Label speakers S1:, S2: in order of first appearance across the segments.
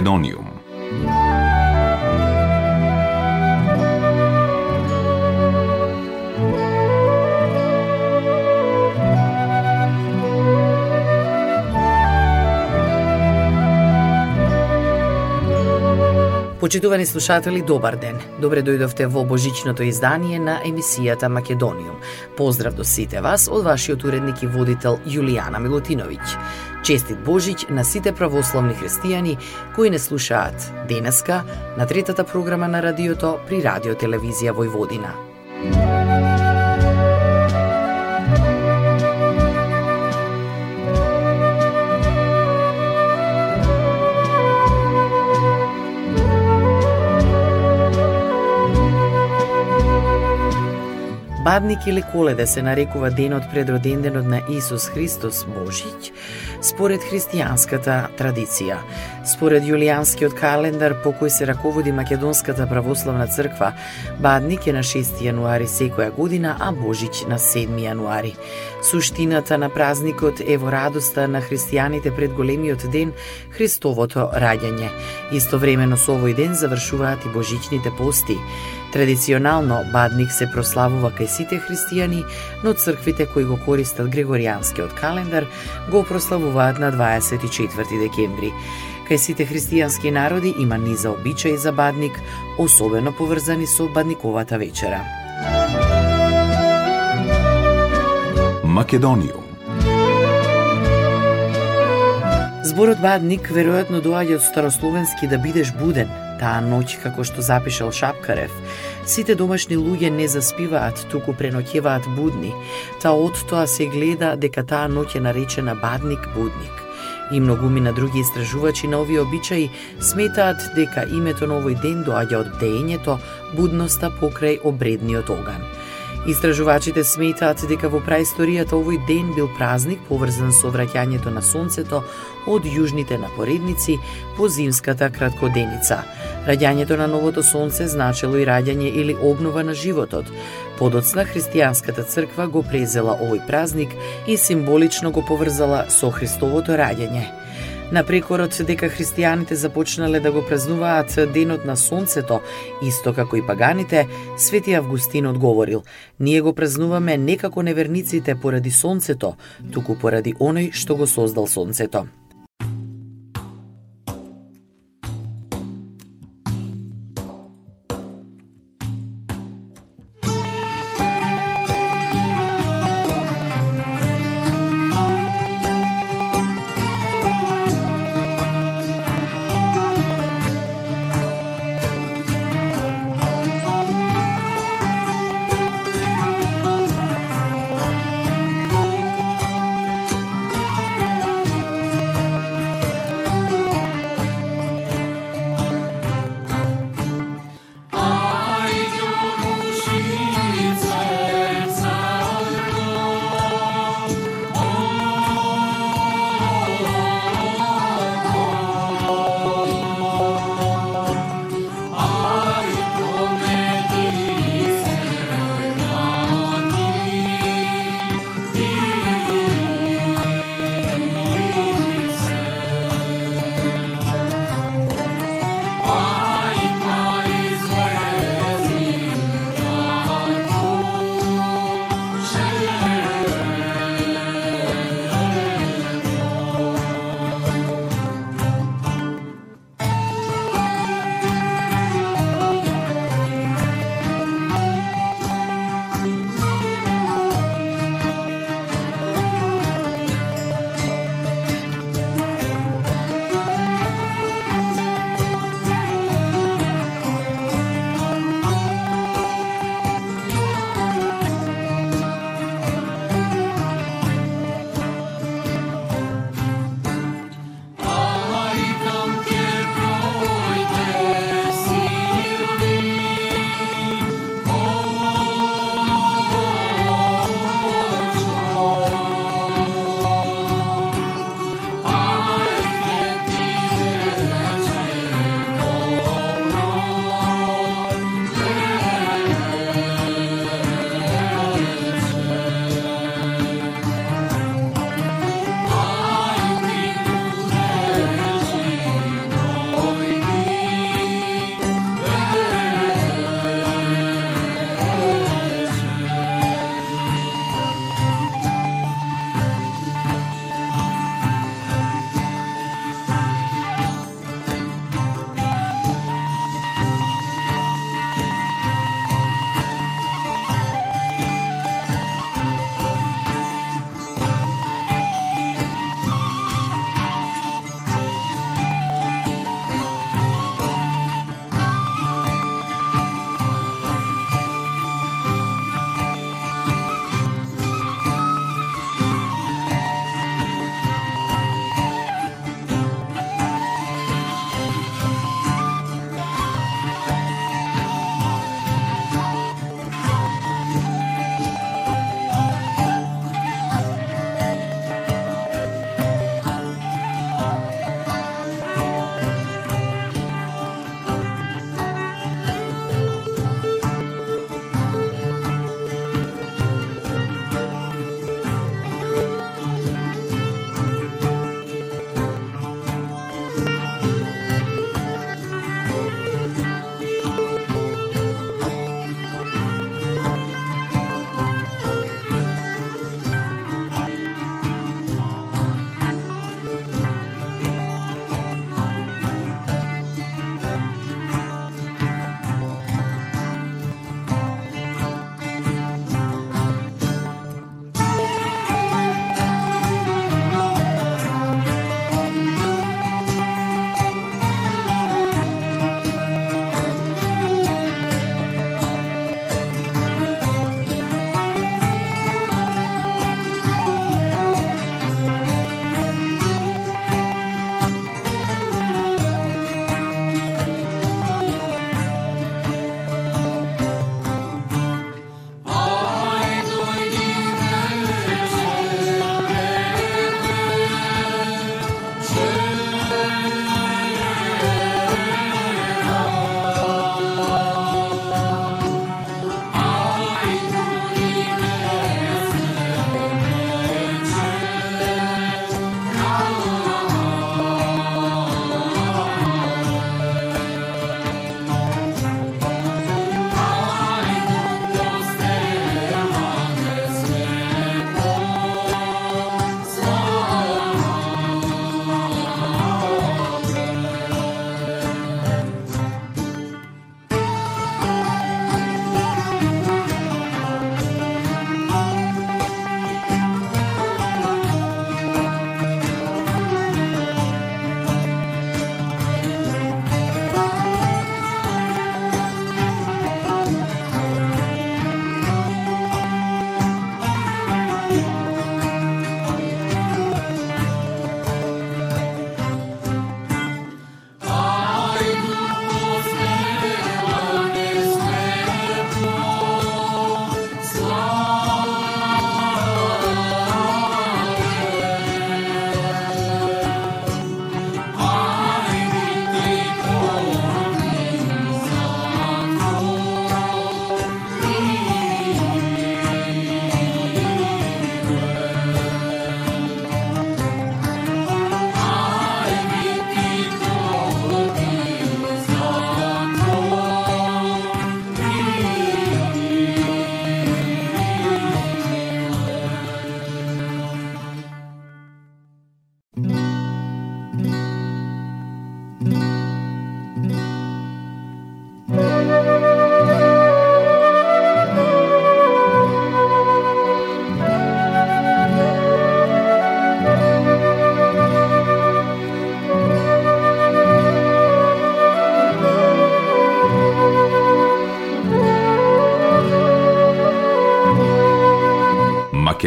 S1: Македониум.
S2: Почитувани слушатели, добар ден. Добре дојдовте во божичното издание на емисијата Македониум. Поздрав до сите вас од вашиот уредник и водител Јулијана Милутиновиќ. Честит Божиќ на сите православни христијани кои не слушаат денеска на третата програма на радиото при Радио Телевизија Војводина. Бабник или Коледа се нарекува денот пред роденденот на Исус Христос Божиќ, според христијанската традиција. Според јулијанскиот календар по кој се раководи Македонската православна црква, Бабник е на 6 јануари секоја година, а Божиќ на 7 јануари. Суштината на празникот е во радоста на христијаните пред големиот ден Христовото раѓање. Истовремено со овој ден завршуваат и божичните пости. Традиционално Бадник се прославува кај сите христијани, но црквите кои го користат Григоријанскиот календар го прославуваат на 24 декември. Кај сите христијански народи има низа обичаи за Бадник, особено поврзани со Бадниковата вечера.
S1: Македониум.
S2: Зборот Бадник веројатно доаѓа од старословенски да бидеш буден, таа ноќ како што запишал Шапкарев. Сите домашни луѓе не заспиваат, туку преноќеваат будни. Та од тоа се гледа дека таа ноќ е наречена Бадник Будник. И многумина други истражувачи на овие обичаи сметаат дека името на овој ден доаѓа од деењето будноста покрај обредниот оган. Истражувачите сметаат дека во праисторијата овој ден бил празник поврзан со враќањето на сонцето од јужните напоредници по зимската краткоденица. Раѓањето на новото сонце значело и раѓање или обнова на животот. Подоцна христијанската црква го презела овој празник и символично го поврзала со Христовото раѓање. На прекорот дека христијаните започнале да го празнуваат денот на сонцето, исто како и паганите, Свети Августин одговорил: Ние го празнуваме не како неверниците поради сонцето, туку поради оној што го создал сонцето.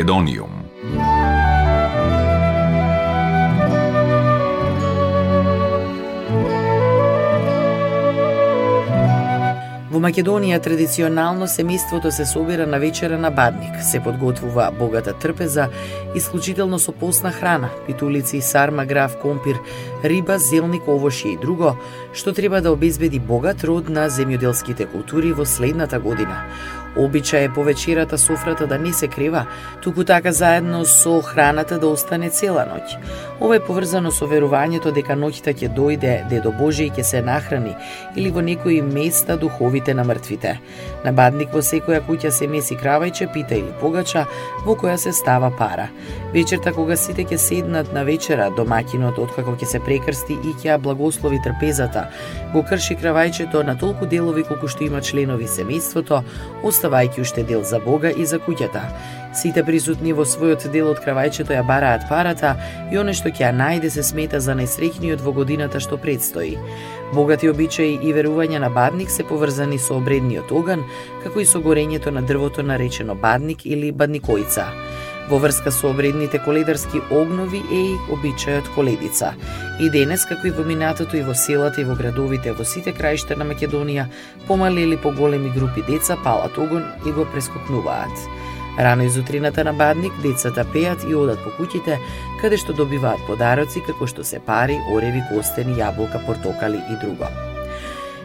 S1: Македониум.
S2: Во Македонија традиционално семејството се собира на вечера на бадник, се подготвува богата трпеза, исклучително со постна храна, питулици, сарма, граф, компир, риба, зелник, овошје и друго, што треба да обезбеди богат род на земјоделските култури во следната година. Обичај е по вечерата софрата да не се крива, туку така заедно со храната да остане цела ноќ. Ова е поврзано со верувањето дека ноќта ќе дојде дедо Божи и ќе се нахрани или во некои места духовите на мртвите. На бадник во секоја куќа се меси кравајче, пита или погача, во која се става пара. Вечерта кога сите ќе седнат на вечера, домакинот откако ќе се прекрсти и ќе благослови трпезата, го крши кравајчето на толку делови колку што има членови семејството, оставајќи уште дел за Бога и за куќата. Сите присутни во својот дел од кравајчето ја бараат парата и оне што ќе ја најде се смета за најсреќниот во годината што предстои. Богати обичаи и верувања на бадник се поврзани со обредниот оган, како и со горењето на дрвото наречено бадник или бадникојца. Во врска со обредните коледарски огнови е и обичајот коледица. И денес, како и во минатото и во селата и во градовите во сите краишта на Македонија, помали или поголеми групи деца палат огон и го прескокнуваат. Рано изутрината на Бадник, децата пеат и одат по куќите, каде што добиваат подароци како што се пари, ореви, костени, јаболка, портокали и друго.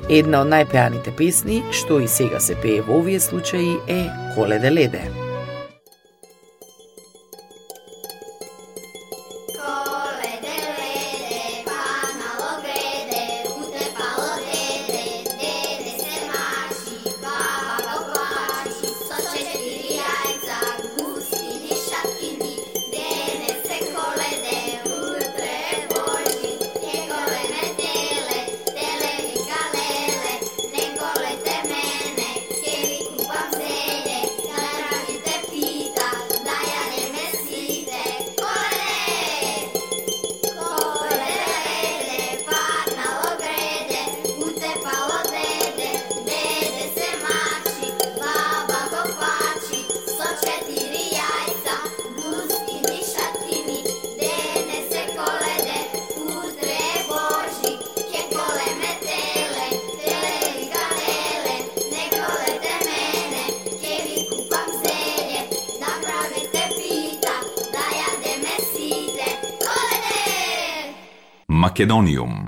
S2: Една од најпеаните песни, што и сега се пее во овие случаи, е Коледе леде.
S1: Македониум.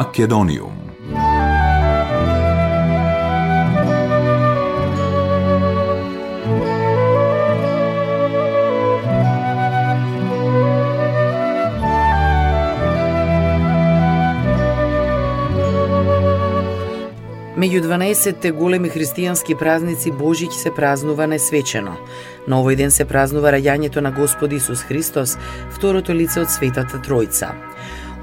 S1: Македониум
S2: Меѓу 12 големи христијански празници Божиќ се празнува несвечено. На овој ден се празнува раѓањето на Господи Исус Христос, второто лице од Светата Тројца.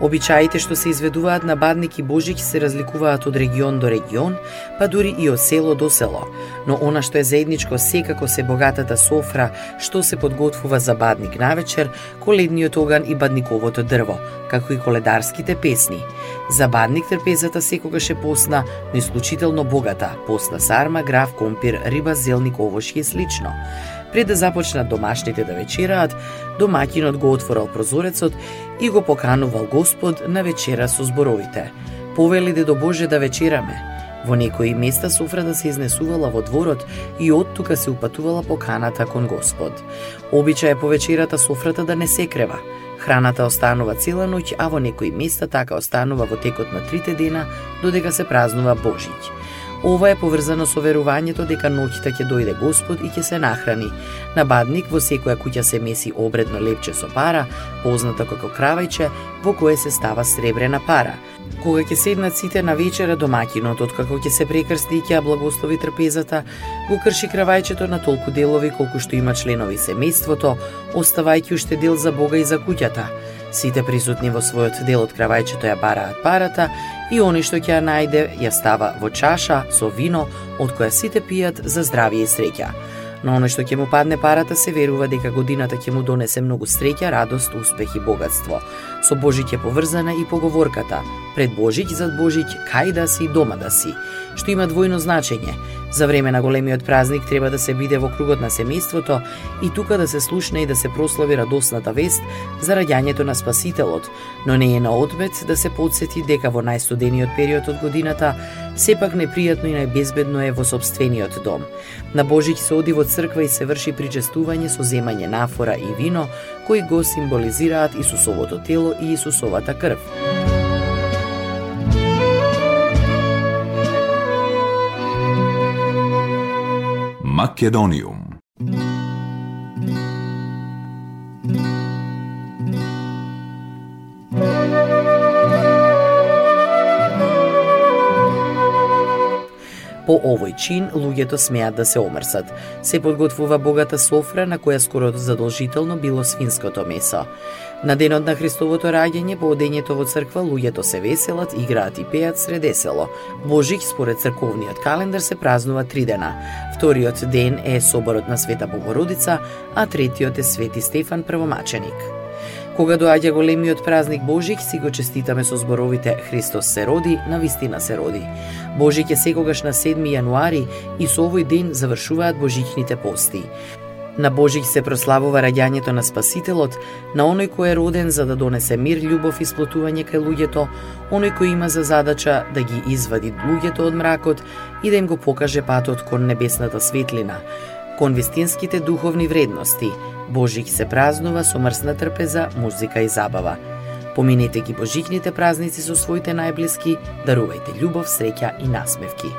S2: Обичаите што се изведуваат на Бадник и Божиќ се разликуваат од регион до регион, па дури и од село до село. Но она што е заедничко секако се богатата софра што се подготвува за Бадник навечер, коледниот оган и бадниковото дрво, како и коледарските песни. За Бадник трпезата секогаш е посна, но исклучително богата, посна сарма, граф, компир, риба, зелник, овошје и слично. Пред да започнат домашните да вечераат, домаќинот го отворал прозорецот и го поканувал Господ на вечера со зборовите. Повелиде до Боже да вечераме. Во некои места софрата се изнесувала во дворот и од тука се упатувала поканата кон Господ. Обичај е по вечерата софрата да не се крева. Храната останува цела ноќ, а во некои места така останува во текот на трите дена, додека се празнува Божиќ. Ова е поврзано со верувањето дека ноќта ќе дојде Господ и ќе се нахрани. На бадник во секоја куќа се меси обредно лепче со пара, познато како кравајче, во кое се става сребрена пара. Кога ќе седнат сите на вечера домакинот, откако ќе се прекрсти и ќе благослови трпезата, го крши кравајчето на толку делови колку што има членови семејството, оставајќи уште дел за Бога и за куќата. Сите присутни во својот дел од кравајчето ја бараат парата и они што ќе ја најде ја става во чаша со вино од која сите пијат за здравје и среќа. Но оној што ќе му падне парата се верува дека годината ќе му донесе многу среќа, радост, успех и богатство. Со Божиќ е поврзана и поговорката пред Божиќ зад Божиќ кај да си дома да си, што има двојно значење. За време на големиот празник треба да се биде во кругот на семејството и тука да се слушне и да се прослави радосната вест за раѓањето на Спасителот, но не е на одмет да се подсети дека во најстудениот период од годината сепак непријатно и најбезбедно е во собствениот дом. На Божиќ се оди во црква и се врши причестување со земање нафора и вино, кои го символизираат Исусовото тело и Исусовата крв.
S1: Македониум.
S2: По овој чин, луѓето смеат да се омрсат. Се подготвува богата софра на која скоро задолжително било свинското месо. На денот на Христовото раѓање, по одењето во црква, луѓето се веселат, играат и пеат сред село. Божик, според црковниот календар, се празнува три дена. Вториот ден е соборот на Света Богородица, а третиот е Свети Стефан Првомаченик. Кога доаѓа големиот празник Божик, си го честитаме со зборовите Христос се роди, на вистина се роди. Божик е секогаш на 7 јануари и со овој ден завршуваат божичните пости. На Божик се прославува раѓањето на Спасителот, на оној кој е роден за да донесе мир, љубов и сплотување кај луѓето, оној кој има за задача да ги извади луѓето од мракот и да им го покаже патот кон небесната светлина, кон вистинските духовни вредности, Божик се празнува со мрсна трпеза, музика и забава. Поминете ги божикните празници со своите најблиски, дарувајте љубов, среќа и насмевки.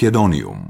S1: Македониум.